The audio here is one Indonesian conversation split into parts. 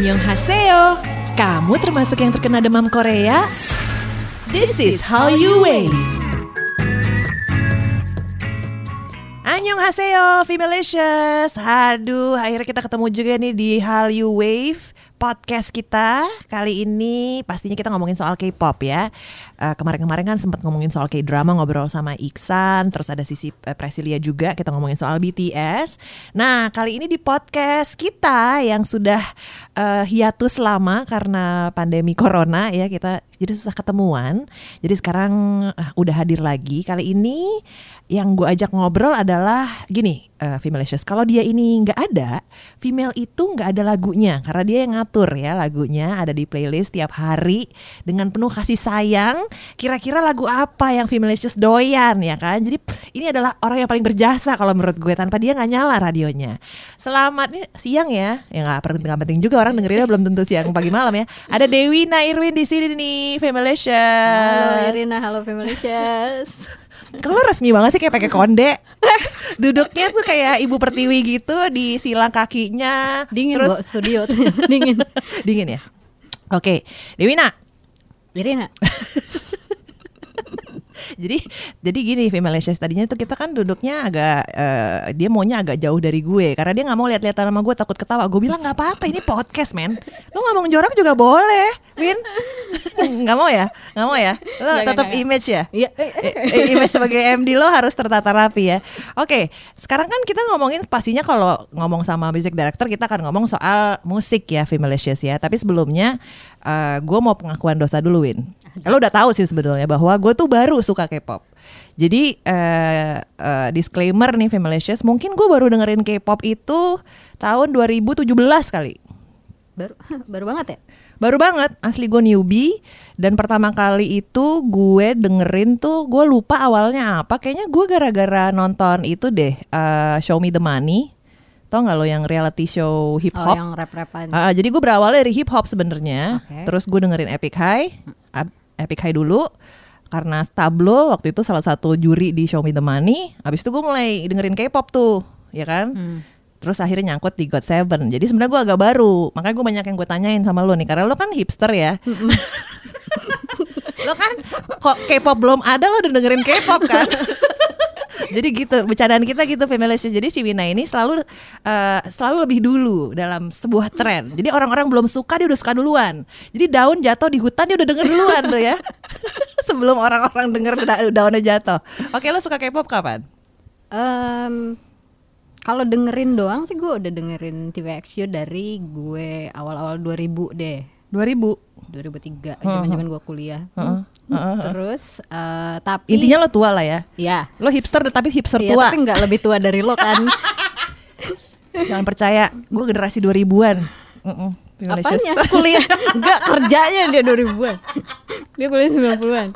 Annyeonghaseyo. Kamu termasuk yang terkena demam Korea? This is Hallyu Wave. Annyeonghaseyo, Femalicious. Aduh, akhirnya kita ketemu juga nih di Hallyu Wave podcast kita kali ini pastinya kita ngomongin soal K-pop ya. Uh, kemarin-kemarin kan sempat ngomongin soal K-drama ngobrol sama Iksan, terus ada sisi uh, Presilia juga kita ngomongin soal BTS. Nah kali ini di podcast kita yang sudah uh, hiatus lama karena pandemi corona ya kita jadi susah ketemuan. Jadi sekarang uh, udah hadir lagi. Kali ini yang gue ajak ngobrol adalah gini, uh, Femalicious. Kalau dia ini nggak ada, female itu nggak ada lagunya karena dia yang ngatur ya lagunya ada di playlist tiap hari dengan penuh kasih sayang. Kira-kira lagu apa yang Femalicious doyan ya kan? Jadi ini adalah orang yang paling berjasa kalau menurut gue tanpa dia nggak nyala radionya. Selamat nih siang ya, ya nggak penting, penting juga orang dengerinnya belum tentu siang pagi malam ya. Ada Dewi Irwin di sini nih, Femalicious. Halo Irina, halo Femalicious. Kalau resmi banget sih kayak pakai konde. Duduknya tuh kayak ibu pertiwi gitu di silang kakinya. Dingin terus studio dingin. Dingin ya. Oke, Dewina. Irina. jadi jadi gini Femalicious tadinya tuh kita kan duduknya agak uh, dia maunya agak jauh dari gue. Karena dia nggak mau lihat-lihat nama gue takut ketawa. Gue bilang nggak apa-apa ini podcast men. Lo ngomong jorok juga boleh Win. Nggak mau ya? Nggak mau ya? Lo tetap image ya? Iya. Image sebagai MD lo harus tertata rapi ya. Oke sekarang kan kita ngomongin pastinya kalau ngomong sama music director kita akan ngomong soal musik ya Femalicious ya. Tapi sebelumnya uh, gue mau pengakuan dosa dulu Win lo udah tahu sih sebetulnya bahwa gue tuh baru suka K-pop. Jadi uh, uh, disclaimer nih Femalicious, mungkin gue baru dengerin K-pop itu tahun 2017 kali. Baru baru banget ya? Baru banget, asli gue newbie dan pertama kali itu gue dengerin tuh gue lupa awalnya apa. Kayaknya gue gara-gara nonton itu deh, uh, Show Me the Money. Tau gak lo yang reality show hip hop? Oh, yang rap-rapan. Uh, jadi gue berawal dari hip hop sebenarnya. Okay. Terus gue dengerin Epic High, Epic High dulu karena Stablo waktu itu salah satu juri di Show Me the Money. Abis itu gue mulai dengerin K-pop tuh, ya kan? Hmm. Terus akhirnya nyangkut di God Seven. Jadi sebenarnya gue agak baru. Makanya gue banyak yang gue tanyain sama lo nih, karena lo kan hipster ya. lo kan kok K-pop belum ada lo udah dengerin K-pop kan? Jadi gitu, bercandaan kita gitu Femalicious. Jadi si Wina ini selalu uh, selalu lebih dulu dalam sebuah tren. Jadi orang-orang belum suka dia udah suka duluan. Jadi daun jatuh di hutan dia udah denger duluan tuh ya. Sebelum orang-orang denger da daunnya jatuh. Oke, lo suka K-pop kapan? Um, kalau dengerin doang sih gue udah dengerin TVXQ dari gue awal-awal 2000 deh. 2000 2003 zaman-zaman gue kuliah. Uh, uh, uh, Terus uh, tapi intinya lo tua lah ya. Iya. Lo hipster tapi hipster iya, tua. tapi nggak lebih tua dari lo kan. Jangan percaya, gue generasi 2000-an. Uh -uh. Apanya? kuliah Enggak kerjanya dia 2000-an Dia kuliah 90-an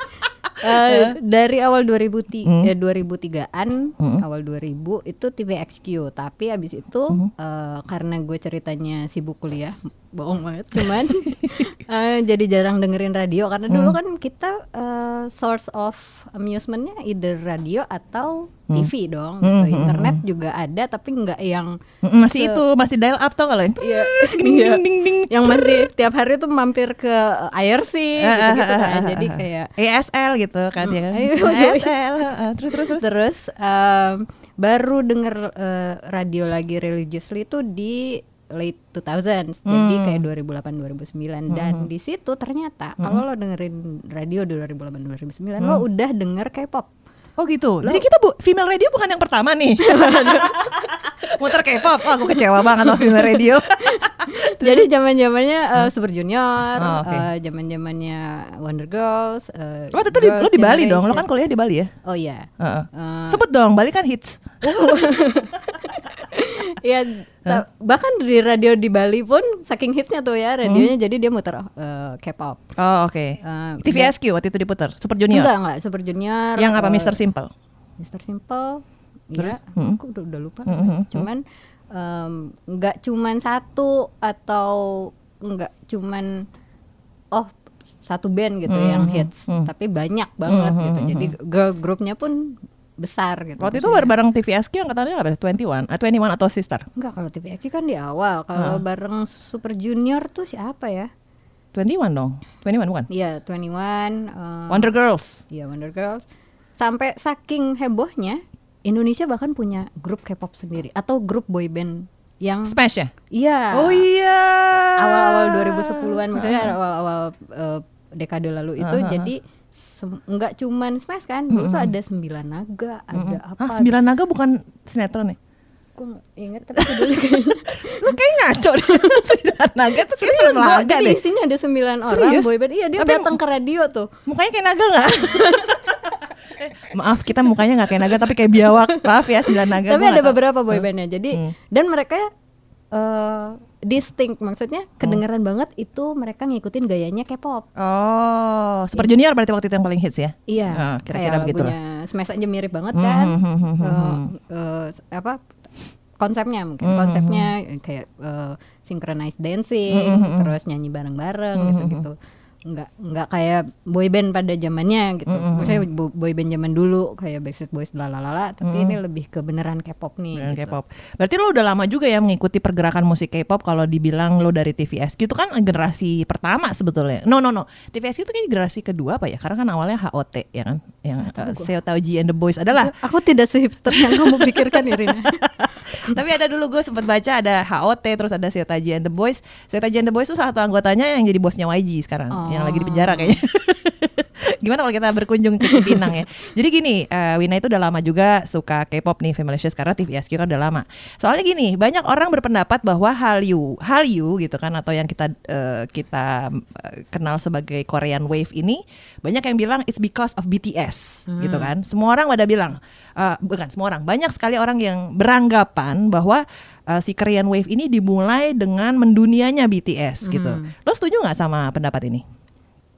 uh, dari awal 2003 hmm. eh, 2003-an hmm. awal 2000 itu TVXQ tapi abis itu hmm. uh, karena gue ceritanya sibuk kuliah bohong banget. Cuman uh, jadi jarang dengerin radio karena dulu kan kita uh, source of amusementnya either radio atau TV dong gitu. internet juga ada tapi nggak yang masih itu masih dial up tau iya, ding, ding, ding, ding. yang masih tiap hari tuh mampir ke IRC gitu, gitu kan. jadi kayak ESL gitu kan ya. ESL terus terus terus. Terus um, baru denger uh, radio lagi religiously itu di late 2000s hmm. jadi kayak 2008 2009 hmm. dan di situ ternyata hmm. kalau lo dengerin radio di 2008 2009 hmm. lo udah denger K-pop Oh gitu. Lo, Jadi kita bu female radio bukan yang pertama nih. Muter K-pop. Oh, aku kecewa banget sama female radio. Jadi zaman zamannya uh, Super Junior, oh, okay. uh, zaman zamannya Wonder Girls. Uh, Waktu itu di, lo di Bali dong. Lo kan kuliah di Bali ya? Oh iya. Uh -uh. Uh, Sebut dong. Bali kan hits. Iya, bahkan di radio di Bali pun saking hitsnya tuh ya radionya hmm. jadi dia muter uh, K-pop. Oh oke. Okay. Uh, TVSQ waktu itu diputer. Super Junior. Enggak enggak Super Junior. Yang apa? Uh, Mister Simple. Mister Simple. Iya. Hmm. Aku udah, udah lupa. Hmm. hmm, hmm. Cuman nggak um, cuman satu atau nggak cuman oh satu band gitu hmm. yang hits, hmm. tapi banyak banget hmm. gitu. Jadi girl groupnya pun besar gitu. Waktu itu maksudnya. bareng TVSQ angkatannya apa? 21, ah, 21 atau Sister? Enggak kalau TVXQ kan di awal. Kalau bareng Super Junior tuh siapa ya? 21 dong. 21 bukan? Iya, 21 eh, Wonder Girls. Iya, Wonder Girls. Sampai saking hebohnya Indonesia bahkan punya grup K-pop sendiri atau grup boy band yang Smash ya? iya. Oh iya. awal-awal 2010-an maksudnya awal-awal eh, dekade lalu itu Uh-huh. jadi sem- nggak cuman Smash kan dulu tuh ada Sembilan Naga ada apa Ah, Sembilan Naga bukan sinetron ya? gue inget tapi dulu kayaknya Lu kayak ngaco deh. Sembilan Naga tuh kayak film laga deh. isinya ada sembilan orang Serius? boyband iya dia Tapi- datang ke radio tuh Mukanya kayak naga nggak? Eh, Maaf kita mukanya nggak kayak naga tapi kayak biawak. Maaf ya Sembilan Naga. tapi ada tahu. beberapa boybandnya jadi Hmm. dan mereka eh distinct maksudnya kedengeran banget itu mereka ngikutin gayanya K-pop Oh, Super Junior berarti waktu itu yang paling hits ya? Iya, Ah, kira-kira begitu lah. Smash aja mirip banget Hmm, kan. hmm, hmm, hmm, Eh, eh, apa konsepnya mungkin Hmm, konsepnya kayak eh, synchronized dancing, Hmm, terus nyanyi bareng-bareng gitu-gitu. Nggak nggak kayak boyband pada zamannya gitu. Hmm, Maksudnya bo- boyband zaman dulu kayak Backstreet Boys lalalala, tapi ini lebih ke beneran K-pop nih. Beneran gitu. K-pop. Berarti lo udah lama juga ya mengikuti pergerakan musik K-pop kalau dibilang lo dari TVSQ itu kan generasi pertama sebetulnya. No no no. TVSQ itu kan generasi kedua apa ya? Karena kan awalnya HOT ya kan. Yang uh, Seo Taoji and the Boys adalah. Aku tidak sehipster yang kamu pikirkan Irina. Tapi ada dulu gue sempat baca ada HOT terus ada Seo Taji and the Boys. Seo Taji and the Boys itu salah satu anggotanya yang jadi bosnya YG sekarang, yang lagi di penjara kayaknya. Gimana kalau kita berkunjung ke Cipinang ya? Jadi gini, eh, Wina itu udah lama juga suka K-pop nih, Femalicious karena TVSQ kan udah lama. Soalnya gini, banyak orang berpendapat bahwa Hallyu, Hallyu gitu kan atau yang kita eh, kita eh, kenal sebagai Korean Wave ini banyak yang bilang it's because of BTS gitu kan. Semua orang pada bilang eh, bukan semua orang, banyak sekali orang yang beranggapan bahwa eh, si Korean Wave ini dimulai dengan mendunianya BTS gitu. Lo setuju nggak sama pendapat ini?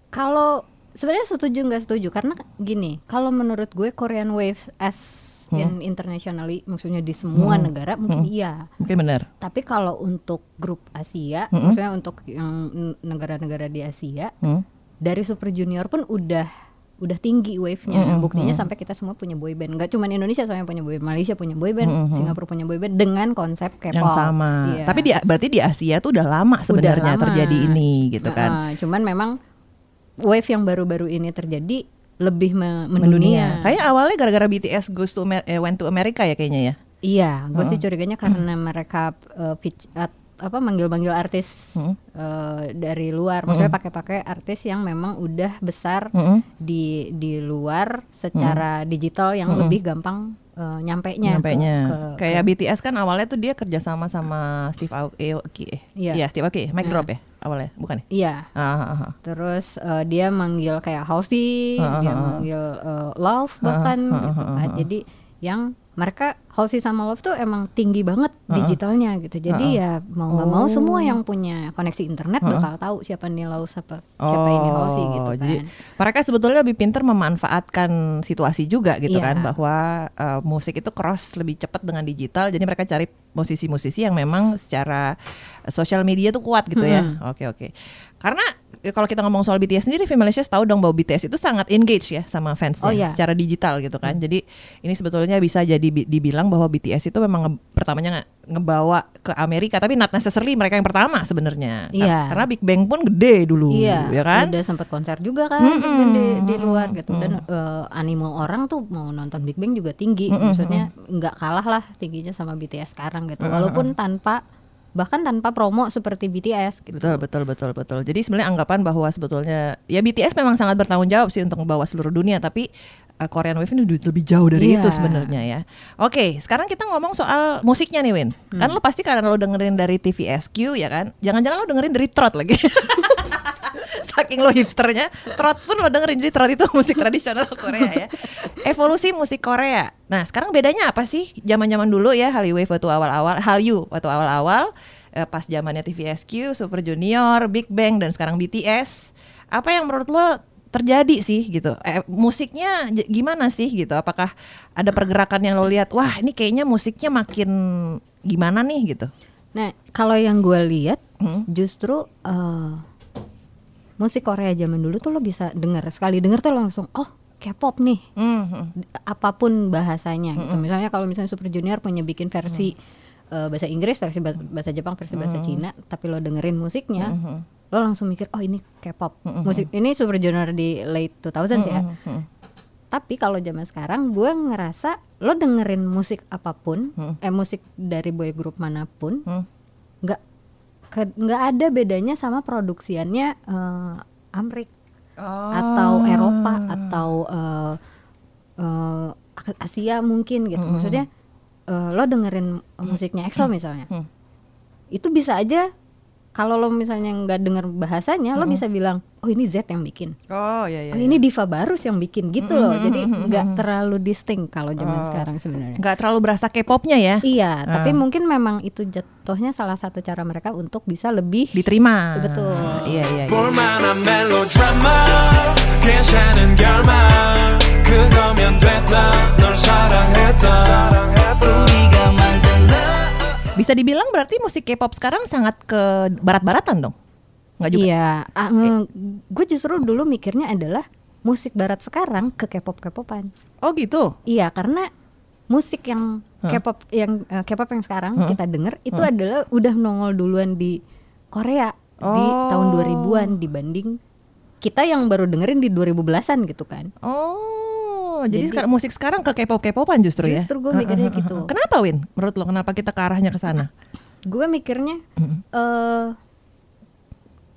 Kalau sebenarnya setuju nggak setuju karena gini, kalau menurut gue Korean Wave as in internationally, maksudnya di semua negara mungkin iya. Mungkin benar. Tapi kalau untuk grup Asia, maksudnya untuk yang negara-negara di Asia, Hmm. dari Super Junior pun udah udah tinggi wave-nya. Buktinya sampai kita semua punya boyband. Nggak cuma Indonesia soalnya punya boyband, Malaysia punya boyband, Singapura punya boyband dengan konsep K-pop. yang sama. Iya. Tapi di, berarti di Asia tuh udah lama sebenarnya terjadi ini gitu kan. Nah, cuman memang wave yang baru-baru ini terjadi lebih me- Mendunia. mendunia. Kayak awalnya gara-gara BTS goes to Amer- eh, went to America ya kayaknya ya. Iya, gue sih curiganya karena mereka uh, pitch, at- apa manggil-manggil artis Hmm. uh, dari luar, maksudnya pakai-pakai artis yang memang udah besar Mm-mm. di di luar secara digital yang lebih gampang uh, nyampe nya Nyampainya. Kayak BTS kan awalnya tuh dia kerjasama sama Steve Aoki. eh. Iya. Steve Aoki. Mic drop ya awalnya, bukan ya? Iya. Ah, ah, ah. Terus uh, dia manggil kayak Halsey, Ah, dia manggil uh, Love bahkan ah, gitu ah, kan. ah. Jadi yang mereka Halsey sama Love tuh emang tinggi banget digitalnya gitu. Jadi ya mau nggak mau semua yang punya koneksi internet bakal tahu siapa nih Love siapa siapa ini Halsey gitu kan. Oh, Jadi mereka sebetulnya lebih pintar memanfaatkan situasi juga gitu Iya. kan bahwa uh, musik itu cross lebih cepat dengan digital. Jadi mereka cari musisi-musisi yang memang secara uh, sosial media tuh kuat gitu ya. Oke oke. Karena eh, kalau kita ngomong soal BTS sendiri, Femalicious tahu dong bahwa BTS itu sangat engage ya sama fansnya Oh, iya. secara digital gitu kan. Jadi ini sebetulnya bisa jadi bi- dibilang bahwa BTS itu memang nge- pertamanya nge- ngebawa ke Amerika, tapi not necessarily mereka yang pertama sebenarnya. Iya. Karena Big Bang pun gede dulu, Iya, ya kan? udah sempat konser juga kan Big Bang di, di luar gitu dan eh, animo orang tuh mau nonton Big Bang juga tinggi, maksudnya nggak kalah lah tingginya sama BTS sekarang gitu, walaupun tanpa bahkan tanpa promo seperti BTS gitu. Betul betul betul betul. Jadi sebenarnya anggapan bahwa sebetulnya ya BTS memang sangat bertanggung jawab sih untuk membawa seluruh dunia, tapi uh, Korean Wave ini udah lebih jauh dari Iya. itu sebenarnya ya. Oke, sekarang kita ngomong soal musiknya nih Win. Kan lo pasti karena lo dengerin dari TVSQ ya kan. Jangan-jangan lo dengerin dari Trot lagi. Saking lo hipsternya, Trot pun lo dengerin jadi Trot itu musik tradisional Korea ya. Evolusi musik Korea. Nah, sekarang bedanya apa sih? Zaman-zaman dulu ya Hallyu Wave waktu awal-awal, Hallyu waktu awal-awal eh, pas zamannya TVSQ, Super Junior, Big Bang dan sekarang BTS. Apa yang menurut lo terjadi sih gitu? Eh, musiknya gimana sih gitu? Apakah ada pergerakan yang lo lihat? Wah, ini kayaknya musiknya makin gimana nih gitu? Nah, kalau yang gue lihat Hmm. justru eh, musik Korea zaman dulu tuh lo bisa denger sekali denger tuh langsung oh K-pop nih Mhm. apa pun bahasanya gitu. Misalnya kalau misalnya Super Junior punya bikin versi eh, bahasa Inggris, versi bahasa, bahasa Jepang, versi bahasa Cina, tapi lo dengerin musiknya, lo langsung mikir oh ini K-pop. Musik ini Super Junior di late 2000s ya. Mhm. Tapi kalau zaman sekarang gue ngerasa lo dengerin musik apa pun, eh musik dari boy group mana pun, Hmm. nggak ke- nggak ada bedanya sama produksiannya eh, Amrik Oh. atau Eropa atau eh, eh, Asia mungkin gitu. Maksudnya eh, lo dengerin musiknya EXO misalnya, Hmm. itu bisa aja kalau lo misalnya nggak denger bahasanya, lo bisa bilang, oh ini Z yang bikin, Oh iya iya. oh ini Diva Barus yang bikin gitu loh. Jadi nggak terlalu distinct kalau zaman sekarang sebenarnya. Nggak terlalu berasa K-popnya ya? Iya, tapi mungkin memang itu jatuhnya salah satu cara mereka untuk bisa lebih Diterima. Betul. Iya iya. iya. Bisa dibilang berarti musik K-pop sekarang sangat ke barat-baratan dong? Nggak juga? Iya, gue justru dulu mikirnya adalah musik barat sekarang ke K-pop K-popan. Oh gitu. Iya, karena musik yang K-pop yang eh, K-pop yang sekarang kita denger itu adalah udah nongol duluan di Korea di Oh. tahun 2000-an dibanding kita yang baru dengerin di 2010-an gitu kan. Oh, jadi, Jadi- sekarang musik sekarang ke K-pop K-popan justru ya? Justru gue mikirnya gitu. Kenapa Win? Menurut lo kenapa kita ke arahnya ke sana? Gue mikirnya eh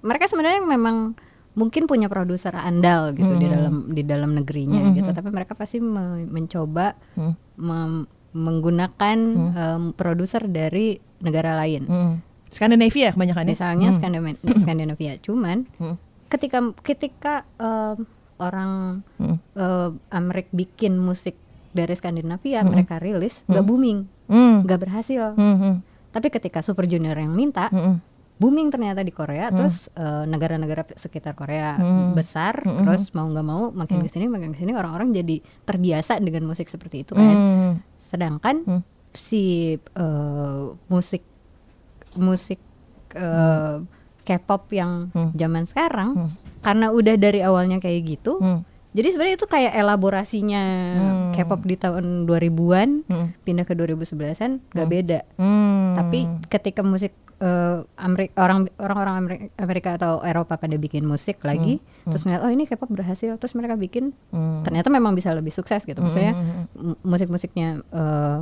mereka sebenarnya memang mungkin punya produser andal gitu di dalam di dalam negerinya gitu, tapi mereka pasti me- mencoba Hmm. mem- menggunakan em, produser dari negara lain. Hmm. Skandinavia kebanyakan ya? Misalnya Skandinavia, Skandinavia. Cuman Hmm. ketika ketika em, orang Hmm. eh, Amerik bikin musik dari Skandinavia, mereka rilis nggak booming, Hmm. nggak berhasil. Hmm, hmm, Tapi ketika Super Junior yang minta, hmm, hmm. booming ternyata di Korea, terus eh, negara-negara sekitar Korea besar, terus mau nggak mau makin ke sini makin ke sini orang-orang jadi terbiasa dengan musik seperti itu kan. Hmm. Sedangkan Hmm. si eh, musik musik eh, K-pop yang Hmm. zaman sekarang Hmm. Karena udah dari awalnya kayak gitu, Hmm. jadi sebenarnya itu kayak elaborasinya Hmm. K-pop di tahun 2000-an Hmm. pindah ke 2011-an nggak beda. Hmm. Tapi ketika musik eh, Ameri- orang orang-orang Ameri- Amerika atau Eropa pada bikin musik lagi, terus ngeliat oh ini K-pop berhasil, terus mereka bikin Hmm. ternyata memang bisa lebih sukses gitu. Maksudnya m- musik-musiknya eh,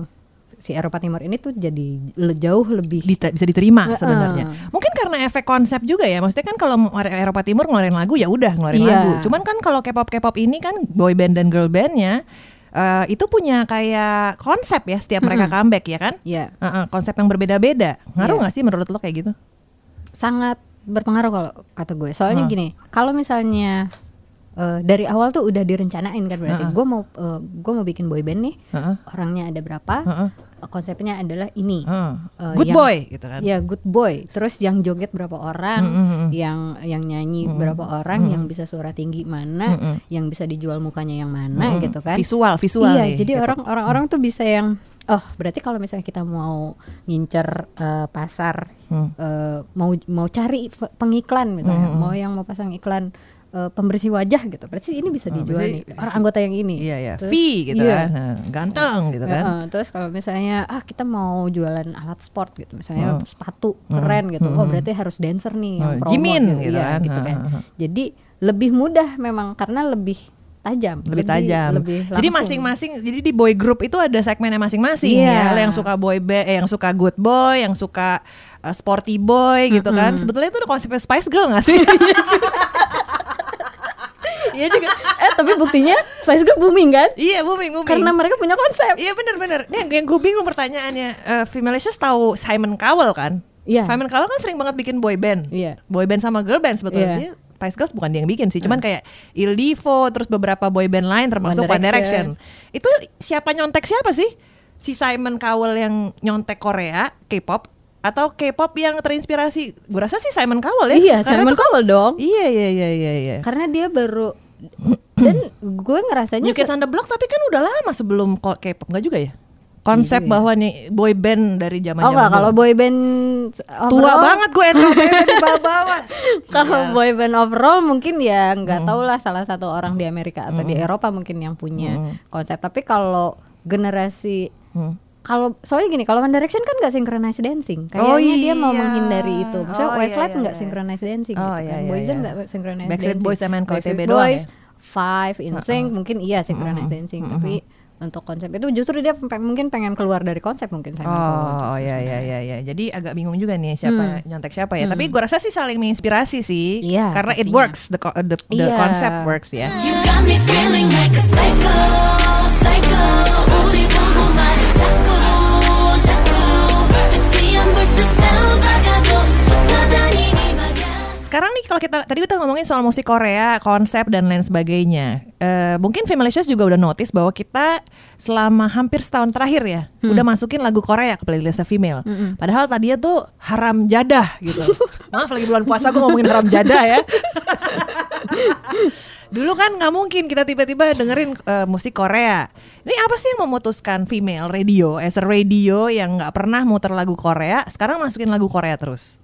si Eropa Timur ini tuh jadi le- jauh lebih Dita- bisa diterima Heeh. sebenarnya. Mungkin karena efek konsep juga ya. Maksudnya kan kalau Eropa Timur ngeluarin lagu ya udah ngeluarin Iya. lagu. Cuman kan kalau K-pop K-pop ini kan boy band dan girl bandnya eh, itu punya kayak konsep ya setiap mereka comeback ya kan? ya Heeh, konsep yang berbeda-beda. Ngaruh Iya. nggak sih menurut lo kayak gitu? sangat berpengaruh kalau kata gue. Soalnya Hmm. gini, kalau misalnya eh, dari awal tuh udah direncanain kan berarti Heeh. gue mau eh, gue mau bikin boy band nih, Heeh. orangnya ada berapa, Heeh. eh, konsepnya adalah ini. Heeh. Eh, Good yang- boy gitu kan? Ya good boy. Terus yang joget berapa orang, Mm, mm, mm. yang yang nyanyi berapa orang, yang bisa suara tinggi mana, Mm, mm. yang bisa dijual mukanya yang mana Mm-mm. gitu kan. Visual, visual Iya, nih. jadi K-pop. orang orang-orang tuh bisa yang oh berarti kalau misalnya kita mau ngincer eh, pasar, Hmm. eh, mau mau cari pe- pengiklan misalnya, Hmm. mau yang mau pasang iklan eh, pembersih wajah gitu, berarti ini bisa Oh, dijual berarti nih orang anggota yang ini. Iya ya, Terus- V gitu iya. kan, ganteng gitu kan. Heeh, terus kalau misalnya ah kita mau jualan alat sport gitu, misalnya Hmm. sepatu keren gitu, oh berarti harus dancer nih yang Oh, promo Jimin gitu, gitu iya, kan. gitu kan. Jadi lebih mudah memang karena lebih tajam, lebih tajam. lebih jadi masing-masing jadi di boy group itu ada segmennya masing-masing ya. Iya. Lo yang suka boy band, eh, yang suka good boy, yang suka uh, sporty boy gitu kan. Sebetulnya itu udah konsepnya Spice Girl gak sih? Iya juga. Eh tapi buktinya Spice Girl booming kan? iya booming booming. Karena mereka punya konsep. Iya bener-bener. Nih yang gue bingung pertanyaannya. Uh, Femalicious tahu Simon Cowell kan? Iya. Simon Cowell kan sering banget bikin boy band. Iya. Boy band sama girl band sebetulnya. Dia Spice Girls bukan dia yang bikin sih, cuman kayak Il Divo terus beberapa boy band lain termasuk One One Direction. Direction. Itu siapa nyontek siapa sih? Si Simon Cowell yang nyontek Korea K-pop atau K-pop yang terinspirasi? Gue rasa sih Simon Cowell ya. Iya, Karena Simon kan- Cowell dong. Iya iya iya iya iya. Karena dia baru dan gue ngerasanya New Kids on the Block tapi kan udah lama sebelum K-pop nggak juga ya? konsep Iya ya. bahwa nih boy band dari zaman Oh enggak, kalau boy band tua banget gue NKTB di bawah-bawah. Kalau Iya. boy band overall mungkin ya nggak tahu lah salah satu orang di Amerika atau di Eropa mungkin yang punya konsep. Tapi kalau generasi Hmm. Kalau soalnya gini, kalau One Direction kan nggak synchronized dancing. Kayaknya Oh, dia mau iya. menghindari itu. Maksudnya Oh, iya, Westlife iya, nggak iya. synchronized dancing Oh, gitu iya, kan. iya, Boyzone iya. nggak synchronized Backstreet dancing. Boys sama NKTB Backstreet doang Boys, ya? Five, InSync mungkin iya synchronized dancing. Tapi untuk konsep itu justru dia pe- mungkin pengen keluar dari konsep mungkin Simon Cowell. Oh, oh ya ya ya ya. Jadi agak bingung juga nih siapa nyontek siapa ya. Tapi gua rasa sih saling menginspirasi sih. Hmm. Iya, Karena it pastinya. works, the co- the, the Iya. concept works ya. You got me feeling like a psycho, psycho. 우 Sekarang nih kalau kita tadi kita ngomongin soal musik Korea, konsep dan lain sebagainya. Eh, mungkin Femalicious juga udah notice bahwa kita selama hampir setahun terakhir ya udah masukin lagu Korea ke playlist female. Padahal tadinya tuh haram jadah gitu. Maaf lagi bulan puasa gue ngomongin haram jadah ya. Dulu kan nggak mungkin kita tiba-tiba dengerin eh, musik Korea. Ini apa sih yang memutuskan female radio as a radio yang nggak pernah muter lagu Korea, sekarang masukin lagu Korea terus?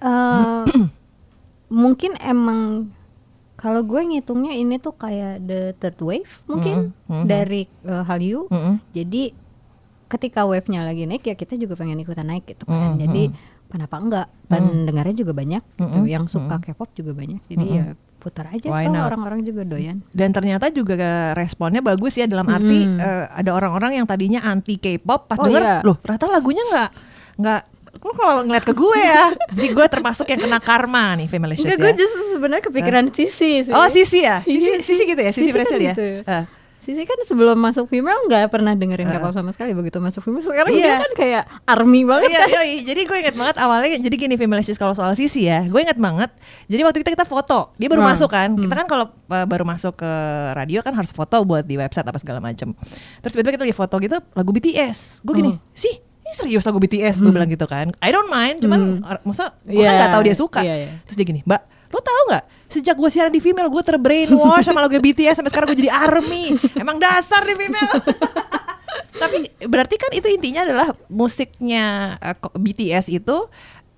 Eh, mungkin emang kalau gue ngitungnya ini tuh kayak the third wave mungkin Mhm, mhm. dari uh, Hallyu. Mm-mm. Jadi ketika wave-nya lagi naik ya kita juga pengen ikutan naik gitu kan. Mhm, Jadi kenapa enggak? Pendengarnya juga banyak gitu. Mhm, Yang suka K-pop juga banyak. Jadi ya putar aja Why tuh orang-orang juga doyan. Dan ternyata juga responnya bagus ya dalam arti Mm. eh, ada orang-orang yang tadinya anti K-pop pas Oh, denger iya. loh ternyata lagunya nggak nggak lu kalau ngeliat ke gue ya jadi gue termasuk yang kena karma nih Femalicious Enggak, gue ya justru sebenarnya kepikiran Sisi sih. oh Sisi ya Sisi, Iya, Sisi gitu ya Sisi, Sisi kan Presil ya gitu. Eh. Sisi kan sebelum masuk female nggak pernah dengerin K-pop sama sekali begitu masuk female sekarang dia Iya. kan kayak army banget Iya, kan. yoi. jadi gue inget banget awalnya jadi gini Femalicious kalau soal Sisi ya gue inget banget jadi waktu kita kita foto dia baru Hmm. masuk kan kita kan kalau uh, baru masuk ke radio kan harus foto buat di website apa segala macem terus tiba-tiba kita lagi foto gitu lagu BTS gue gini Hmm. sih ini serius lagu BTS gue bilang gitu kan. I don't mind cuman or- masa gue kan Iya. nggak tahu dia suka. Iya, iya. terus dia gini mbak lo tahu nggak? Sejak gue siaran di female gue terbrainwash sama lagu BTS sampai sekarang gue jadi army. Emang dasar di female. Tapi berarti kan itu intinya adalah musiknya eh, ko- BTS itu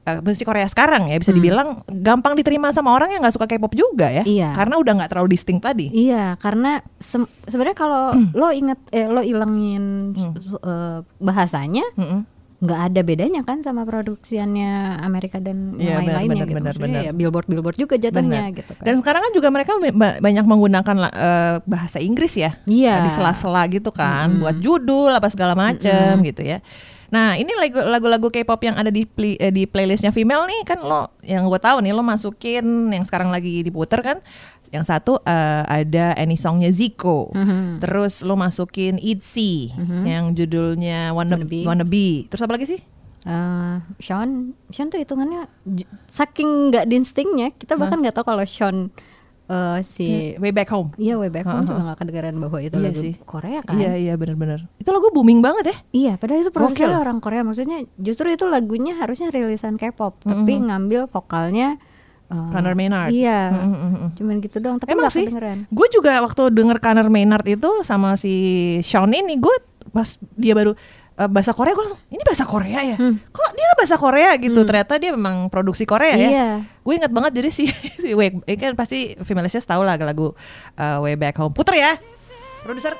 eh, musik Korea sekarang ya bisa dibilang gampang diterima sama orang yang nggak suka K-pop juga ya Iya. karena udah nggak terlalu distinct tadi Iya, karena sem- sebenarnya kalau Hmm. lo inget eh, lo ilangin su- eh, bahasanya Mm-mm. nggak ada bedanya kan sama produksiannya Amerika dan yang benar, lain-lainnya gitu. Maksudnya benar. ya billboard billboard juga jatuhnya gitu kan. Dan sekarang kan juga mereka ba- banyak menggunakan eh, bahasa Inggris ya. Iya. Di sela-sela gitu kan, buat judul apa segala macem gitu ya. Nah ini lagu- lagu-lagu K-pop yang ada di pli- eh, di playlistnya female nih kan lo yang gue tahu nih lo masukin yang sekarang lagi diputer kan. Yang satu eh, ada any songnya Zico, Mhm. terus lo masukin Itzy yang judulnya Wanna, Wannabe. Wannabe. Terus apa lagi sih? Eh, Sean, Sean tuh hitungannya saking nggak dinstingnya kita bahkan nggak tahu kalau Sean eh, si Way Back Home. Iya way back home Ha-ha. juga gak kedengeran bahwa itu Iya lagu sih. Korea kan Iya iya benar-benar. Itu lagu booming banget ya. Iya, padahal itu produsernya Gokil. orang Korea. Maksudnya justru itu lagunya harusnya rilisan K-pop, tapi ngambil vokalnya eh, Connor Maynard. Iya, Mm, mm, mm. cuman gitu doang. Tapi Emang nggak sih, kedengeran. gue juga waktu denger Connor Maynard itu sama si Sean ini, gue pas dia baru eh, bahasa Korea, gue langsung ini bahasa Korea ya? Hmm. Kok dia bahasa Korea gitu? Ternyata dia memang produksi Korea ya. Iya. Gue inget banget jadi si, si Way, ini kan pasti Femalicious tahu lah lagu eh, Way Back Home. Puter ya, produser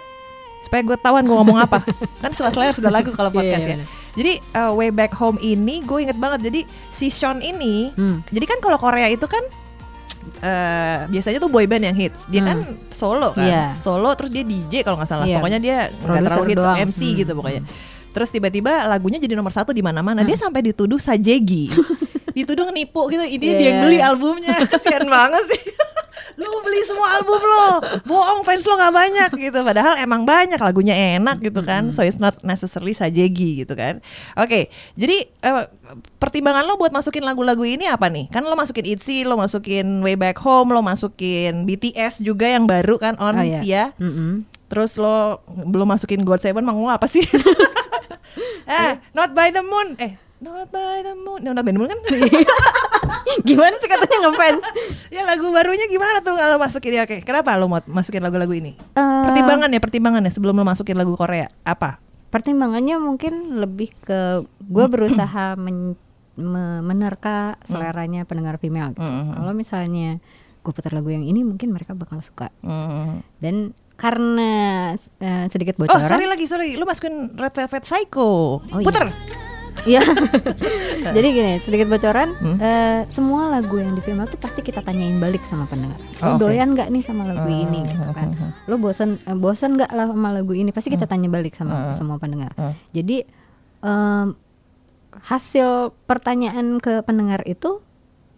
supaya gue tahuan gue ngomong apa kan setelah sudah lagu kalau Iya, podcast iya, ya benar. jadi eh, Way Back Home ini gue inget banget jadi si Sean ini Hmm. jadi kan kalau Korea itu kan eh biasanya tuh boy band yang hits. Dia kan solo kan. Iya. Solo terus dia DJ kalau nggak salah. Iya. Pokoknya dia nggak terlalu hits doang. MC Hmm. gitu pokoknya. Terus tiba-tiba lagunya jadi nomor satu di mana-mana. Dia sampai dituduh sajegi. dituduh nipu gitu. Ini dia yang Iya. beli albumnya. Kasihan banget sih. lu beli semua album lo bohong fans lo nggak banyak gitu padahal emang banyak lagunya enak gitu kan so it's not necessarily sajegi gitu kan oke jadi eh, pertimbangan lo buat masukin lagu-lagu ini apa nih kan lo masukin ITZY lo masukin Way Back Home lo masukin BTS juga yang baru kan on Oh, iya. Sia Mm-mm. terus lo belum masukin God Seven mau apa sih eh Not by the Moon eh Not by the Moon no, Not by the Moon kan Gimana sih katanya ngefans? ya lagu barunya gimana tuh kalau masukin ya oke kenapa lo mau masukin lagu-lagu ini Eh, pertimbangan ya pertimbangan ya sebelum lo masukin lagu Korea apa pertimbangannya mungkin lebih ke gue berusaha men- me- menerka seleranya pendengar female gitu. Mm. Kalau misalnya gue putar lagu yang ini mungkin mereka bakal suka. Hmm. Dan karena eh, sedikit Oh bocoran, sorry lagi sorry, lu masukin Red Velvet Psycho. Oh, iya. Puter. Iya. Jadi gini, sedikit bocoran, Hmm. eh, semua lagu yang di female tuh pasti kita tanyain balik sama pendengar. Oh, Lo oke. doyan nggak nih sama lagu Hmm, ini gitu hmm, kan? hmm, Lo bosan eh, bosan nggak lah sama lagu ini? Pasti kita tanya balik sama semua pendengar. Jadi em, hasil pertanyaan ke pendengar itu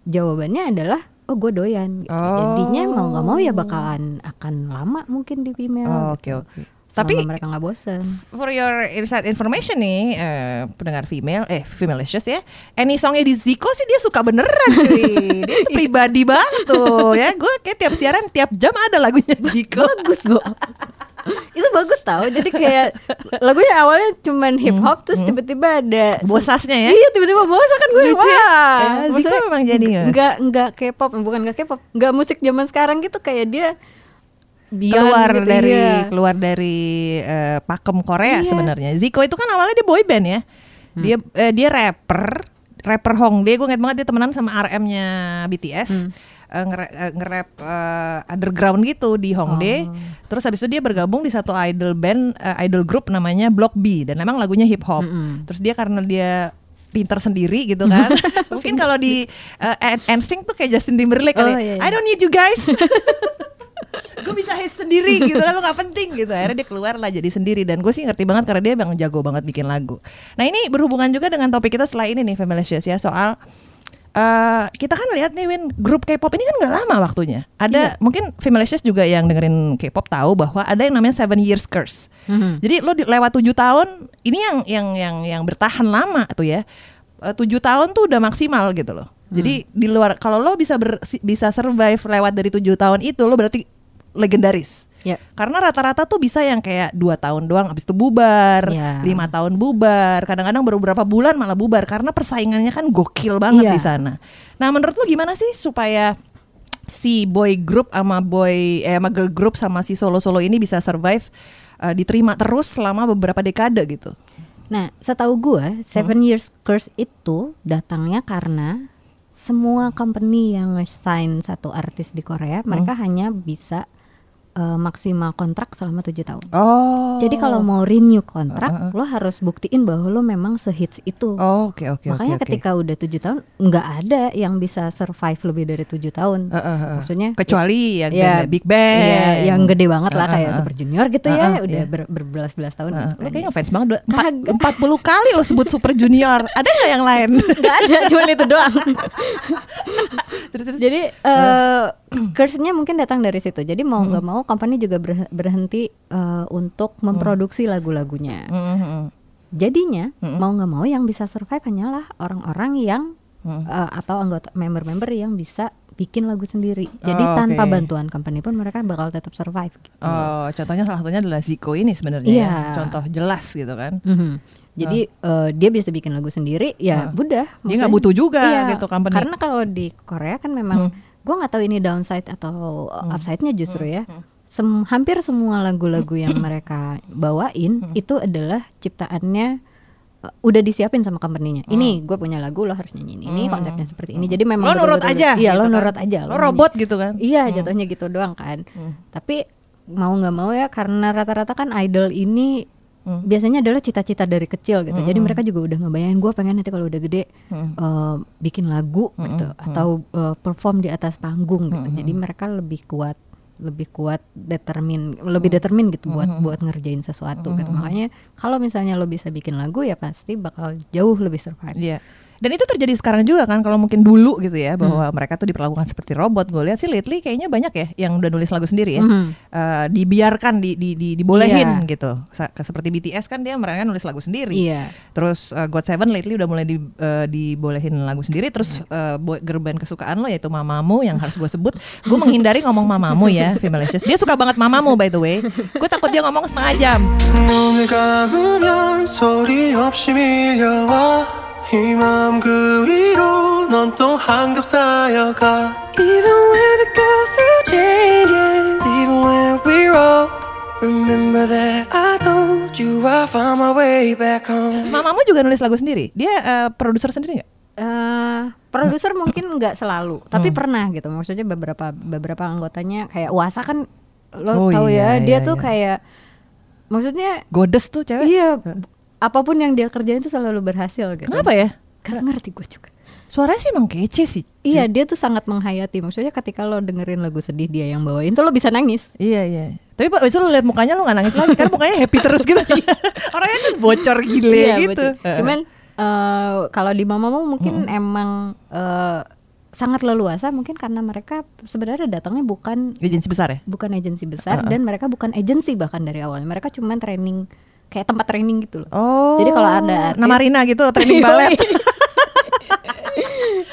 jawabannya adalah oh gue doyan. Gitu. Oh. Jadinya mau nggak mau ya bakalan akan lama mungkin di female. Oh, Oke gitu. oke. Selama Tapi mereka nggak bosan. for your inside information nih eh, pendengar female eh femalicious ya any songnya di Zico sih dia suka beneran cuy dia tuh pribadi banget tuh ya gue kayak tiap siaran tiap jam ada lagunya Zico bagus Bo itu bagus tau jadi kayak lagunya awalnya cuman hip hop terus tiba-tiba ada bosasnya ya iya tiba-tiba bosan kan gue Lucu ya? Maksudnya memang jenius. nggak nggak K-pop bukan nggak K-pop nggak musik zaman sekarang gitu kayak dia beyond keluar gitu, dari iya. keluar dari eh, pakem Korea Iya. sebenarnya Zico itu kan awalnya dia boy band ya Hmm. dia eh, dia rapper rapper Hongdae gue inget banget dia temenan sama RM-nya BTS Hmm. Eh, nge- eh, nge-rap eh, underground gitu di Hongdae. Oh. terus habis itu dia bergabung di satu idol band eh, idol group namanya Block B. Dan memang lagunya hip hop. Mm-mm. terus dia karena dia pinter sendiri gitu kan. Mungkin kalau di uh, NSYNC tuh kayak Justin Timberlake kali. Oh, iya, iya. I don't need you guys. Gue bisa hit sendiri gitu kan lo nggak penting gitu. Akhirnya dia keluar lah jadi sendiri. Dan gue sih ngerti banget karena dia emang jago banget bikin lagu. Nah ini berhubungan juga dengan topik kita setelah ini nih Femalicious ya. Soal eh kita kan lihat nih Win grup K-pop ini kan nggak lama waktunya. Ada mungkin Femalicious juga yang dengerin K-pop tahu bahwa ada yang namanya Seven Years Curse. Mhm. jadi lo di, lewat tujuh tahun ini yang yang yang yang bertahan lama tuh ya. Eh, tujuh tahun tuh udah maksimal gitu loh. Jadi di luar kalau lo bisa ber- bisa survive lewat dari tujuh tahun itu lo berarti legendaris Ya. karena rata-rata tuh bisa yang kayak dua tahun doang habis itu bubar Ya. lima tahun bubar kadang-kadang baru beberapa bulan malah bubar karena persaingannya kan gokil banget Iya. di sana nah menurut lo gimana sih supaya si boy group sama boy eh sama girl group sama si solo-solo ini bisa survive eh, diterima terus selama beberapa dekade gitu Nah, setahu gue, Seven Years Curse itu datangnya karena semua company yang sign satu artis di Korea, mereka hanya bisa eh, maksimal kontrak selama tujuh tahun. oh Jadi kalau mau renew kontrak, lo harus buktiin bahwa lo memang sehits itu. Oh, oke oke oke Makanya oke. ketika udah tujuh tahun, nggak ada yang bisa survive lebih dari tujuh tahun. Eh, eh, eh. Maksudnya kecuali yang ya, band- Big Bang Iya, yang gede banget lah Eh, eh, kayak eh. Super Junior gitu Eh, ya, eh, udah iya. ber- berbelas-belas tahun. Heeh, gitu lo kayaknya fans banget dua- empat, Kagak. 40 kali lo sebut Super Junior Ada nggak yang lain? nggak ada cuma itu doang jadi eh curse-nya mungkin datang dari situ jadi mau nggak mau company juga ber- berhenti eh, untuk memproduksi lagu-lagunya Mhm. jadinya Mm-mm. mau nggak mau yang bisa survive hanyalah orang-orang yang Mm. eh, atau anggota member-member yang bisa bikin lagu sendiri jadi Oh, tanpa oke. bantuan company pun mereka bakal tetap survive gitu. Oh, contohnya salah satunya adalah Zico ini sebenarnya Iya. ya. Contoh jelas gitu kan Mhm. Jadi eh, dia bisa bikin lagu sendiri, ya Ah. udah. Dia nggak butuh juga iya, gitu company. Karena kalau di Korea kan memang, Hmm. gua nggak tahu ini downside atau Hmm. upside-nya justru ya. Sem- hampir semua lagu-lagu yang mereka bawain Hmm. itu adalah ciptaannya eh, udah disiapin sama company-nya. Ini gue punya lagu lo harus nyanyiin ini Hmm. konsepnya seperti ini. Jadi memang Lo nurut aja Iya gitu lo kan. nurut aja. Lo nyanyi. robot gitu kan Iya jatuhnya gitu doang kan. Hmm. Tapi mau nggak mau ya karena rata-rata kan idol ini Hmm. biasanya adalah cita-cita dari kecil gitu. Jadi mereka juga udah ngebayangin gue pengen nanti kalau udah gede Hmm. eh, bikin lagu gitu atau eh, perform di atas panggung gitu. Jadi mereka lebih kuat lebih kuat determin lebih determin gitu buat buat ngerjain sesuatu gitu. Makanya kalau misalnya lo bisa bikin lagu ya pasti bakal jauh lebih survive. Iya. Dan itu terjadi sekarang juga kan kalau mungkin dulu gitu ya bahwa Hmm. mereka tuh diperlakukan seperti robot. Gue lihat sih lately kayaknya banyak ya yang udah nulis lagu sendiri ya. Mhm. Eh, dibiarkan di, di, di- dibolehin Iya. gitu. Sa- seperti BTS kan dia mereka nulis lagu sendiri. Iya. Terus uh, God Seven lately udah mulai di, eh, dibolehin lagu sendiri. Terus eh, boy, girl band kesukaan lo yaitu Mamamu yang harus gue sebut. Gue menghindari ngomong Mamamu ya, Femalicious. Dia suka banget Mamamu by the way. Gue takut dia ngomong setengah jam. 눈을 감으면 소리 없이 밀려와 이 마음 그 위로 넌 또 한겹 쌓여가 Even when we go through changes Even when we roll Remember that I told you I found my way back home. Mamamu juga nulis lagu sendiri. Dia eh, produser sendiri nggak? eh produser mungkin nggak selalu, tapi pernah gitu. Maksudnya beberapa beberapa anggotanya kayak Wasa kan lo Oh tahu iya, ya, dia iya, tuh iya. kayak maksudnya Godes tuh cewek. iya apa pun yang dia kerjain tuh selalu berhasil gitu. Kenapa ya? Gak ngerti gue juga. Suaranya sih emang kece sih. Iya, dia tuh sangat menghayati. Maksudnya ketika lo dengerin lagu sedih dia yang bawain tuh lo bisa nangis. Iya iya. Tapi pak besok lu lihat mukanya lu nggak nangis lagi kan mukanya happy terus gitu. Orangnya kan bocor gile Iya, gitu. betul. Cuman eh, kalau di mamamu mungkin emang eh, sangat leluasa mungkin karena mereka sebenarnya datangnya bukan agensi besar ya. bukan agensi besar dan mereka bukan agensi bahkan dari awal. Mereka cuma training kayak tempat training gitu loh. Oh. Jadi kalau ada artis- nama Rina gitu training balet.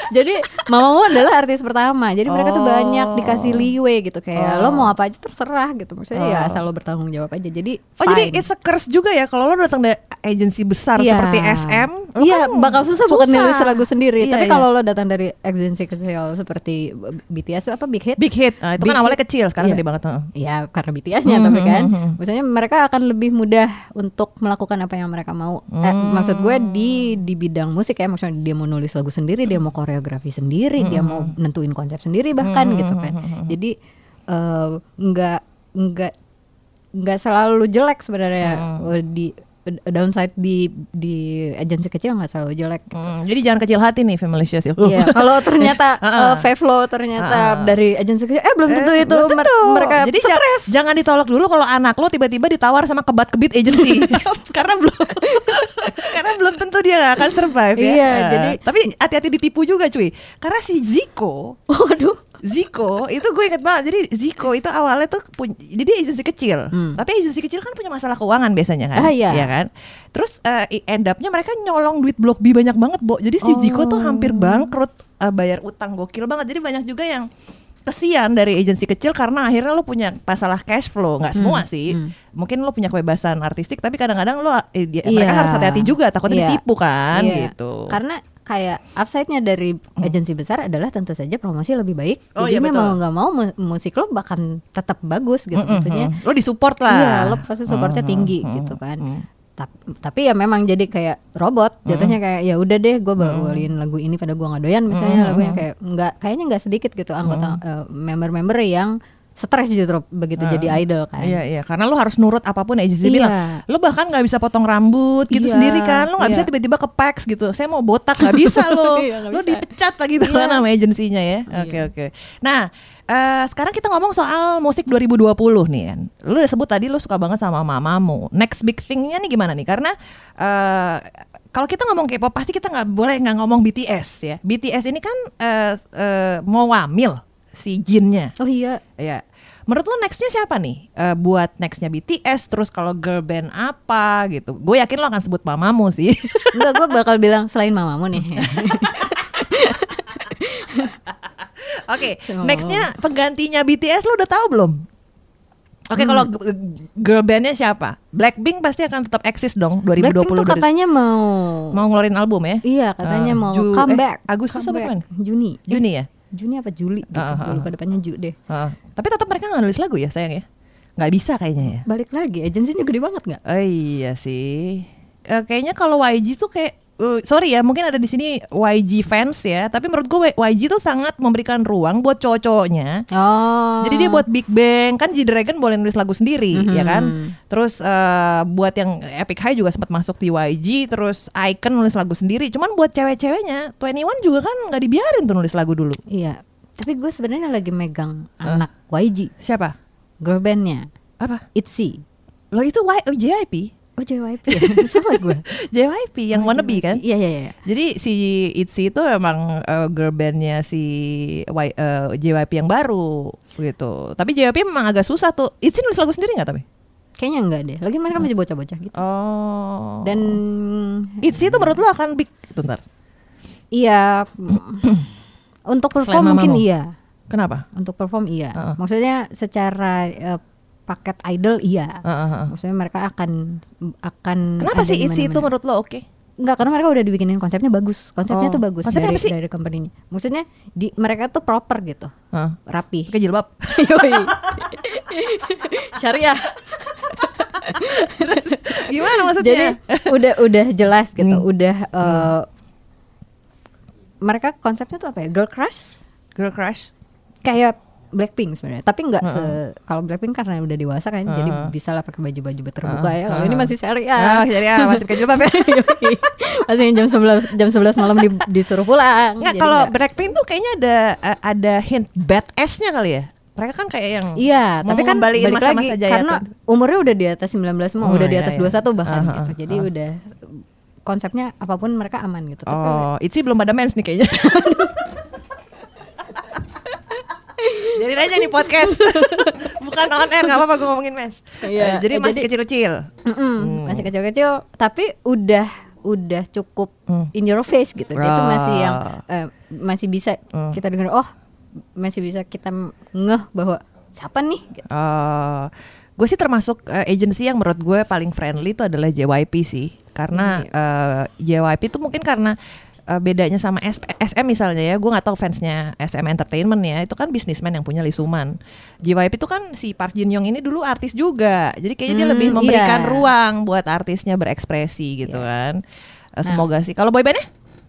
Jadi mamamu adalah artis pertama. Jadi mereka tuh Oh. banyak dikasih leeway gitu kayak lo Oh. mau apa aja terserah gitu. Maksudnya ya Oh. asal lo bertanggung jawab aja. Jadi Oh jadi fine. it's a curse juga ya kalau lo datang dari agensi besar Iya. seperti SM. lo Iya, kan bakal susah, bukan nulis lagu sendiri. Iya, Tapi iya. kalau lo datang dari agensi kecil seperti BTS apa Big Hit? big hit, nah, itu Big kan awalnya hit. kecil, sekarang Iya. gede banget. heeh. Ya karena BTS-nya Hmm, tapi hmm, kan, hmm, hmm. maksudnya mereka akan lebih mudah untuk melakukan apa yang mereka mau. Eh, Hmm. maksud gue di di bidang musik ya, maksudnya dia mau nulis lagu sendiri, dia mau koreografi sendiri, dia Hmm. mau nentuin konsep sendiri bahkan gitu kan. Jadi eh, nggak nggak nggak selalu jelek sebenarnya Hmm. di downside di di agensi kecil nggak selalu jelek. Hmm, jadi jangan kecil hati nih Femalicious ya. Loh. Iya, kalau ternyata uh, Fevlo ternyata Heeh. dari agensi kecil, eh belum tentu Eh, itu belum tentu. mereka Jadi ja- stres. jangan ditolak dulu kalau anak lo tiba-tiba ditawar sama kebat kebit agency karena belum karena belum tentu dia gak akan survive ya. Iya, Eh, jadi- tapi hati-hati ditipu juga cuy. Karena si Ziko Waduh. Ziko itu gue inget banget jadi Ziko itu awalnya tuh punya jadi agensi kecil Hmm. tapi agensi kecil kan punya masalah keuangan biasanya kan Ah, iya. kan terus eh, end up-nya mereka nyolong duit blok B banyak banget Bo jadi si Ziko tuh hampir Oh. bangkrut eh, bayar utang gokil banget jadi banyak juga yang kesian dari agensi kecil karena akhirnya lo punya masalah cash flow nggak semua sih hmm. mungkin lo punya kebebasan artistik tapi kadang-kadang lo eh, dia- Iya. mereka harus hati-hati juga takutnya Iya. ditipu kan Iya. gitu Karena kayak upside-nya dari agensi besar adalah tentu saja promosi lebih baik. Oh, Jadi iya, mau nggak mau mu- musik lo bahkan tetap bagus gitu Mm-mm. maksudnya. lo disupport lah Iya, lo pasti supportnya Mm-mm. tinggi Mm-mm. gitu kan. Mm-mm. Tap- Tapi ya memang jadi kayak robot jatuhnya kayak ya udah deh gue bawain lagu ini pada gua nggak doyan misalnya lagu yang kayak nggak kayaknya nggak sedikit gitu anggota eh, member-member yang stres justru begitu jadi idol kan. Iya iya karena lo harus nurut apa pun agensi Iya. bilang. Lo bahkan nggak bisa potong rambut gitu Iya, sendiri kan. Lo nggak bisa iya. tiba-tiba ke PAX gitu. Saya mau botak nggak bisa lo. Iya, bisa. dipecat lah gitu Iya. kan sama agensinya ya. Oke oke. Nah eh, sekarang kita ngomong soal musik 2020 nih kan. Lo udah sebut tadi lo suka banget sama mamamu. Next big thingnya nih gimana nih? Karena eh, kalau kita ngomong K-pop pasti kita nggak boleh nggak ngomong BTS ya. BTS ini kan eh, eh, mau wamil si Jinnya. Oh iya, Ya, menurut lo nextnya siapa nih? Eh, buat nextnya BTS, terus kalau girl band apa gitu? Gue yakin lo akan sebut mamamu sih. enggak gue bakal bilang selain mamamu nih. Oke, Sama nextnya penggantinya BTS lo udah tahu belum? Oke, Hmm. kalau girl bandnya siapa? Blackpink pasti akan tetap eksis dong 2020 Blackpink tuh katanya mau mau ngeluarin album ya? Iya katanya Ah, mau Ju- comeback eh, Agustus apa kapan? Juni Juni ya? Juni apa Juli gitu Ah, ah, Gue lupa depannya Ju deh Heeh. tapi tetap mereka nggak nulis lagu ya sayang ya? Nggak bisa kayaknya ya? Balik lagi agensinya gede banget nggak? Oh iya sih. Eh, kayaknya kalau YG tuh kayak eh, sorry ya, mungkin ada di sini YG fans ya, tapi menurut gue YG tuh sangat memberikan ruang buat cowok-cowoknya. Oh Jadi dia buat Big Bang kan G Dragon boleh nulis lagu sendiri Mhm. ya kan. Terus eh, buat yang Epic High juga sempat masuk di YG, terus Icon nulis lagu sendiri. Cuman buat cewek-ceweknya, 21 juga kan nggak dibiarin tuh nulis lagu dulu. Iya Tapi gue sebenarnya lagi megang anak YG Siapa? Girl bandnya Apa? ITZY Lo itu y oh, JYP. Oh JYP ya? Sama gue JYP yang wannabe kan? Iya iya iya Jadi si ITZY itu emang uh, girl bandnya si Y, uh, JYP yang baru gitu. Tapi JYP memang agak susah tuh. ITZY nulis lagu sendiri nggak tapi? Kayaknya enggak deh Lagi mereka masih bocah-bocah gitu Oh. Dan ITZY itu menurut lo akan big bentar. Iya Untuk perform mungkin iya Kenapa? Untuk perform iya Heeh. Maksudnya secara eh, paket idol iya Uh, uh, uh. Maksudnya mereka akan akan Kenapa sih ITZY itu menurut lo oke? Enggak, karena mereka udah dibikinin konsepnya bagus. Konsepnya Oh, tuh bagus konsepnya dari apa sih? dari company-nya. Maksudnya di mereka tuh proper gitu, Uh. rapi. Pakai jilbab. Yoi. Syariah. Gimana maksudnya? Jadi udah udah jelas gitu, Hmm. udah eh, mereka konsepnya tuh apa ya? Girl crush Girl crush. kayak Blackpink sebenarnya, tapi nggak se kalau Blackpink karena udah dewasa kan, jadi Heeh. bisa lah pakai baju-baju terbuka Heeh, ya. Kalau ini heeh. masih syariah. Ah, jadi ah, masih pakai jilbab ya. Masih jam 11 jam 11 malam di- disuruh pulang. Enggak, Jadi kalau nggak. Blackpink tuh kayaknya ada eh, ada hint bad S-nya kali ya. Mereka kan kayak yang Iya, mau tapi kan balik masa-masa lagi jaya karena tuh. umurnya udah di atas 19 semua, Oh, udah di iya, atas iya. 21 bahkan Ah, gitu. Jadi ah. udah konsepnya apa pun mereka aman gitu. Tapi Oh, Itzy belum pada mens nih kayaknya. Jadi aja nih podcast. Bukan on air, nggak apa-apa gue ngomongin mens. Iya, Eh, jadi eh, masih kecil-kecil. Mm-mm, masih kecil-kecil tapi udah udah cukup Hmm. in your face gitu. Dia tuh masih yang eh, masih bisa Hmm. kita dengar oh masih bisa kita ngeh bahwa siapa nih gitu. gue sih termasuk eh, agency yang menurut gue paling friendly itu adalah JYP sih. Karena Iya. eh, JYP itu mungkin karena eh, bedanya sama S- SM misalnya ya, gue nggak tahu fansnya SM Entertainment ya, itu kan bisnismen yang punya Lisuman. JYP itu kan si Park Jin Young ini dulu artis juga, jadi kayaknya dia Hmm, lebih memberikan iya. ruang buat artisnya berekspresi gitu Iya. kan. Eh, Nah. Semoga sih. Kalau boybandnya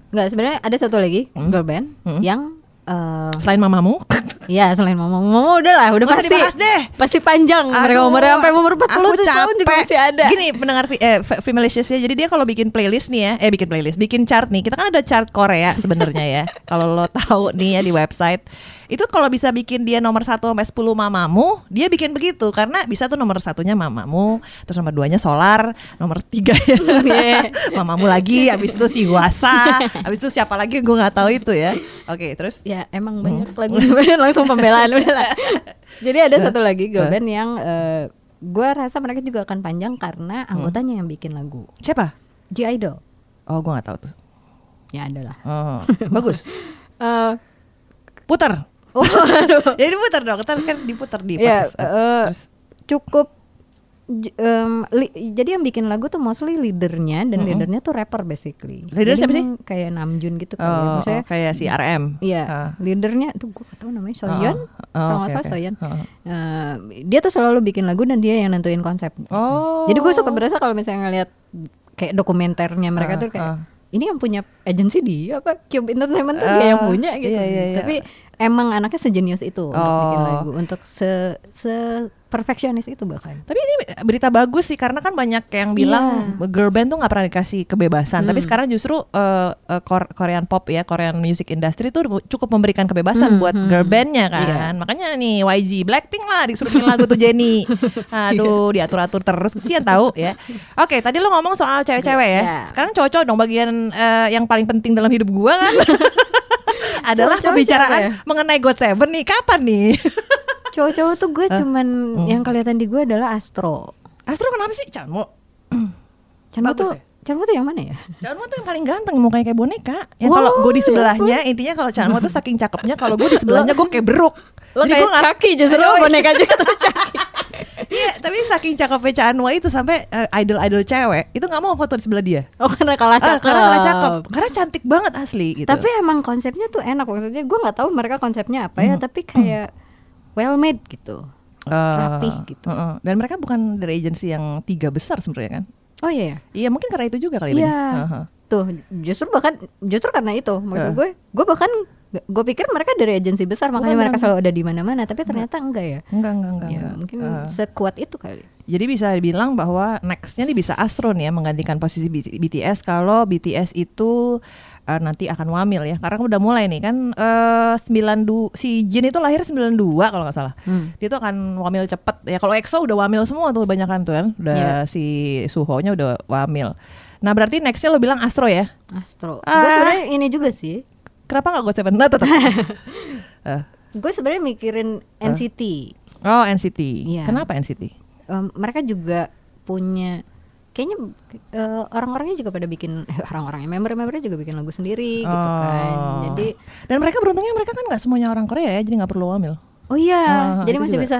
Nggak sebenarnya ada satu lagi Hmm. girl band Hmm. yang eh, selain mamamu, ya selain mama mama udah lah udah usah pasti deh. pasti panjang mereka Aduh, umurnya sampai umur 40 aku tahun juga masih ada. Gini pendengar eh, F- Femalicious ya. Jadi dia kalau bikin playlist nih ya, eh bikin playlist, bikin chart nih. Kita kan ada chart Korea sebenarnya ya. Kalau lo tahu nih ya di website. Itu kalau bisa bikin dia nomor 1 sampai 10 mamamu, dia bikin begitu karena bisa tuh nomor satunya mamamu, terus nomor duanya solar, nomor tiga ya Iya. mamamu lagi, habis itu si Huasa, habis itu siapa lagi gue nggak tahu itu ya. Oke, terus Ya emang banyak lagu langsung pembelaan udah lah. Jadi ada satu lagi girl band yang eh, gue rasa mereka juga akan panjang karena anggotanya yang bikin lagu. siapa? G Idol. Oh, gue nggak tahu tuh. Ya ada lah. Oh, bagus. Eh, Putar. oh, aduh. Jadi diputar dong, ntar kan diputar di Ya, Terus cukup em, li- jadi yang bikin lagu tuh mostly leadernya dan Mm-mm. leadernya tuh rapper basically. Leader Jadi siapa sih? Kayak Namjoon gitu ya. oh, Maksudnya oh, kayak si RM. Iya, Ah. leadernya, tuh gue gak tahu namanya Soyeon, Oh, kalau nggak oke, salah oke. Soyeon. Oh. Eh, dia tuh selalu bikin lagu dan dia yang nentuin konsep. Oh. Jadi gue suka berasa kalau misalnya ngeliat kayak dokumenternya mereka Ah, tuh kayak ah. ini yang punya agensi dia apa Cube Entertainment tuh dia yang Ah, punya gitu. iya, iya, iya. Tapi emang anaknya sejenius itu untuk bikin Oh. lagu, untuk se se perfeksionis itu bahkan. Tapi ini berita bagus sih karena kan banyak yang bilang girl band tuh nggak pernah dikasih kebebasan. Tapi Hmm. sekarang justru eh, Kor- Korean pop ya, Korean music industry tuh cukup memberikan kebebasan Hmm, buat hmm. girl bandnya kan. Iya. Makanya nih YG Blackpink lah disuruh bikin lagu tuh Jenny. Aduh diatur-atur terus kesian tahu ya. Oke tadi lo ngomong soal cewek-cewek ya. Iya. Sekarang cowok-cowok dong bagian eh, yang paling penting dalam hidup gua kan. adalah Cowok-cowok pembicaraan siapa ya? mengenai God Seven nih kapan nih? Cowok-cowok tuh gue cuman Hmm. yang kelihatan di gue adalah Astro. Astro kenapa sih? Chanmo Bagus tuh, ya? Chanmo tuh yang mana ya? Chanmo tuh yang paling ganteng mukanya kayak boneka. Yang kalau gue di ya sebelahnya intinya kalau Chanmo tuh saking cakepnya kalau gue di sebelahnya gue kayak beruk. Lo Jadi kayak Chucky justru boneka juga tuh Chucky. Iya, tapi saking cakepnya Chanmo itu sampai eh, idol-idol cewek itu nggak mau foto di sebelah dia. Oh karena kalah Ah, cakep. karena kalah cakep, karena cantik banget asli gitu. Tapi emang konsepnya tuh enak maksudnya. Gue nggak tahu mereka konsepnya apa ya, Hmm. tapi kayak well made gitu. Eh, rapih gitu. heeh. Dan mereka bukan dari agensi yang tiga besar sebenarnya kan? Oh iya. ya? Iya mungkin karena itu juga kali ini. Iya. Heeh. Tuh justru bahkan justru karena itu maksud Eh. gue, gue bahkan gue pikir mereka dari agensi besar makanya Bukan, mereka bukan. selalu ada di mana-mana, tapi ternyata enggak ya. Enggak enggak enggak. Ya enggak. mungkin Eh. sekuat itu kali. Jadi bisa dibilang bahwa nextnya nih bisa Astro nih ya menggantikan posisi BTS kalau BTS itu eh, nanti akan wamil ya karena udah mulai nih kan eh 92 si Jin itu lahir 92 kalau nggak salah. Hmm. Dia tuh akan wamil cepet ya kalau EXO udah wamil semua tuh banyakan tuh kan udah Iya. si Suho-nya udah wamil. Nah berarti nextnya lo bilang Astro ya? Astro. Ah. Gue sebenarnya ini juga sih. Kenapa nggak gue Seven? Nah, tetap. Eh, Gue sebenarnya mikirin NCT. oh NCT. Iya. Kenapa NCT? Em, mereka juga punya kayaknya eh, orang-orangnya juga pada bikin eh, orang-orangnya member-membernya juga bikin lagu sendiri gitu kan. Oh. Jadi Dan mereka beruntungnya mereka kan nggak semuanya orang Korea ya, jadi nggak perlu wamil. oh iya, Ah, jadi masih juga. bisa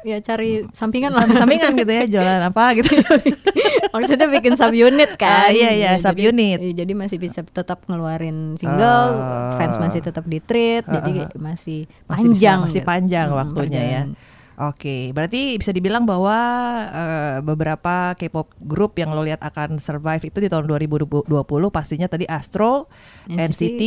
ya cari sampingan lah. Samping-sampingan gitu ya, jualan apa gitu. Maksudnya bikin sub unit Ah, kan. iya, iya, Ya, jadi- subunit. iya, Jadi masih bisa tetap ngeluarin single, Ah. fans masih tetap di treat, Ah, jadi ah. masih Masih bisa- panjang. masih gitu. panjang Hmm, waktunya ya. Oke, berarti bisa dibilang bahwa eh, beberapa K-pop group yang lo lihat akan survive itu di tahun 2020 pastinya tadi Astro, NCT, NCT,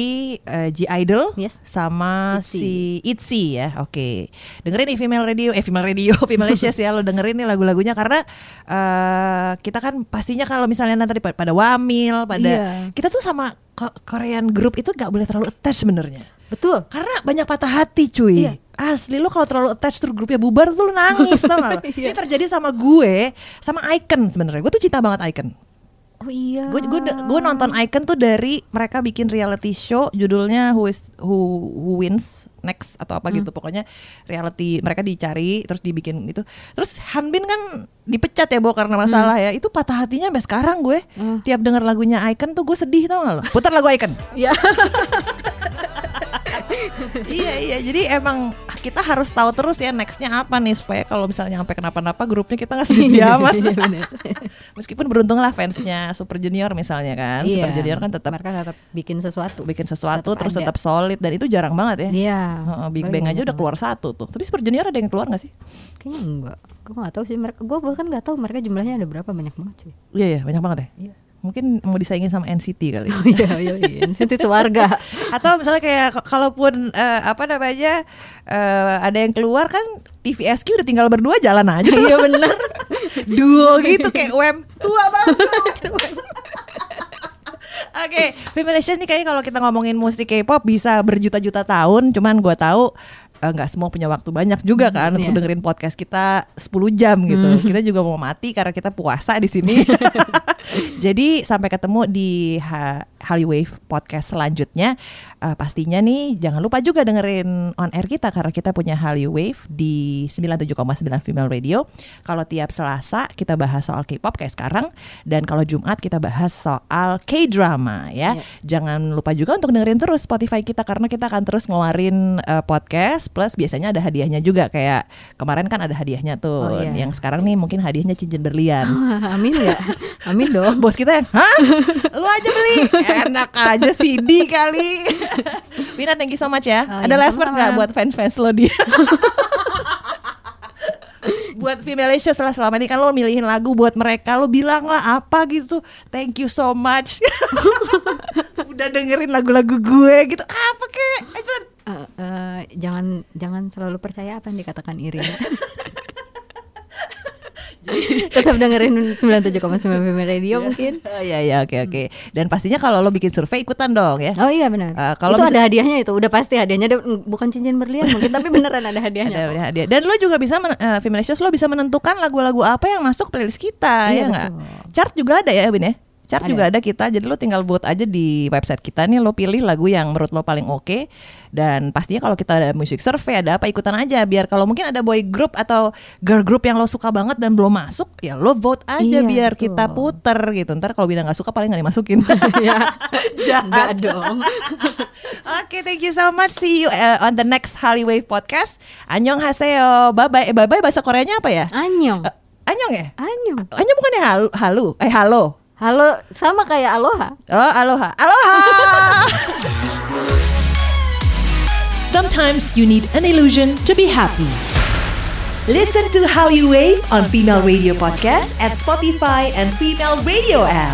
eh, G Idol, Yes. sama ITZY. si ITZY ya. Oke, dengerin nih female radio, eh female radio, female ya lo dengerin nih lagu-lagunya karena eh, kita kan pastinya kalau misalnya nanti pada, Wamil, pada Iya. kita tuh sama Ko- Korean group itu gak boleh terlalu attach sebenarnya. Betul. Karena banyak patah hati cuy Iya. Asli lo kalau terlalu attach terus grupnya bubar tuh lo nangis tau gak lo Iya. Ini terjadi sama gue Sama Icon sebenarnya Gue tuh cinta banget Icon Oh iya. Gue gue gue nonton Icon tuh dari mereka bikin reality show judulnya Who is Who, Who Wins Next atau apa Hmm. gitu pokoknya reality mereka dicari terus dibikin itu terus Hanbin kan dipecat ya Bo karena masalah ya itu patah hatinya sampai sekarang gue Hmm. tiap denger lagunya Icon tuh gue sedih tau gak lo putar lagu Icon Iya. iya iya jadi emang kita harus tahu terus ya nextnya apa nih supaya kalau misalnya sampai kenapa-napa grupnya kita nggak sedih amat Iya, meskipun beruntung lah fansnya Super Junior misalnya kan Iya. Super Junior kan tetap mereka tetap bikin sesuatu. bikin sesuatu tetap terus ada. tetap solid dan itu jarang banget ya Iya. Big Bang aja banyak udah keluar satu tuh tapi Super Junior ada yang keluar nggak sih Kayaknya enggak. Gue nggak tahu sih mereka. Gue bahkan nggak tahu mereka jumlahnya ada berapa banyak banget cuy. iya iya banyak banget ya Iya. Mungkin mau disaingin sama NCT kali Oh iya iya iya. Nanti sewarga. atau misalnya kayak kalaupun eh, apa namanya eh, ada yang keluar kan TVSQ udah tinggal berdua jalan aja tuh Iya bener. duo gitu kayak UM tua banget Oke, Femination nih kayaknya kalau kita ngomongin musik K-pop bisa berjuta-juta tahun, cuman gua tahu eh, nggak semua punya waktu banyak juga kan untuk iya. dengerin podcast kita 10 jam gitu. Kita juga mau mati karena kita puasa di sini. Jadi sampai ketemu di Ha- Hallyu Wave podcast selanjutnya. Eh, pastinya nih jangan lupa juga dengerin on air kita karena kita punya Hallyu Wave di 97,9 Female Radio. Kalau tiap Selasa kita bahas soal K-pop kayak sekarang dan kalau Jumat kita bahas soal K-drama ya. Iya. Jangan lupa juga untuk dengerin terus Spotify kita karena kita akan terus ngeluarin eh, podcast plus biasanya ada hadiahnya juga kayak kemarin kan ada hadiahnya tuh. Oh, iya. Yang sekarang nih mungkin hadiahnya cincin berlian. Amin ya. Amin dong. Bos kita yang, hah? Lu aja beli? Enak aja CD kali. Wina, thank you so much ya. Oh, Ada iya, last word nggak buat fans-fans lo dia? buat Femalicious lah selama ini kan lo milihin lagu buat mereka lo bilang lah apa gitu thank you so much udah dengerin lagu-lagu gue gitu apa kek Eh, eh, jangan jangan selalu percaya apa yang dikatakan Irin. Tetap dengerin 97,9 FM Radio mungkin. oh, iya iya oke oke dan pastinya kalau lo bikin survei ikutan dong ya Oh iya benar. Eh, kalau itu ada hadiahnya itu, udah pasti hadiahnya ada- bukan cincin berlian mungkin tapi beneran ada hadiahnya. Ada, ada hadiah. Dan lo juga bisa men, eh, Femalicious lo bisa menentukan lagu-lagu apa yang masuk playlist kita ya Iya, nggak? betul. Chart juga ada ya Bin ya? Chart Ada. juga ada kita. Jadi lo tinggal vote aja di website kita nih lo pilih lagu yang menurut lo paling oke dan pastinya kalau kita ada music survey ada apa ikutan aja biar kalau mungkin ada boy group atau girl group yang lo suka banget dan belum masuk ya lo vote aja Iya, biar betul. kita puter gitu. Ntar kalau Bina nggak suka paling nggak dimasukin. ya. Jahat. Dong. Oke, thank you so much. See you uh, on the next Hallyu Wave podcast. Annyeong haseyo. Bye bye. Bye bye bahasa Koreanya apa ya? Anyong. Eh, Annyeong ya? Anyong. Annyeong bukannya halu, halu? Eh halo. Halo, sama kayak Aloha. Oh, aloha. Aloha. Sometimes you need an illusion to be happy. Listen to Hallyu Wave on Female Radio Podcast at Spotify and Female Radio app.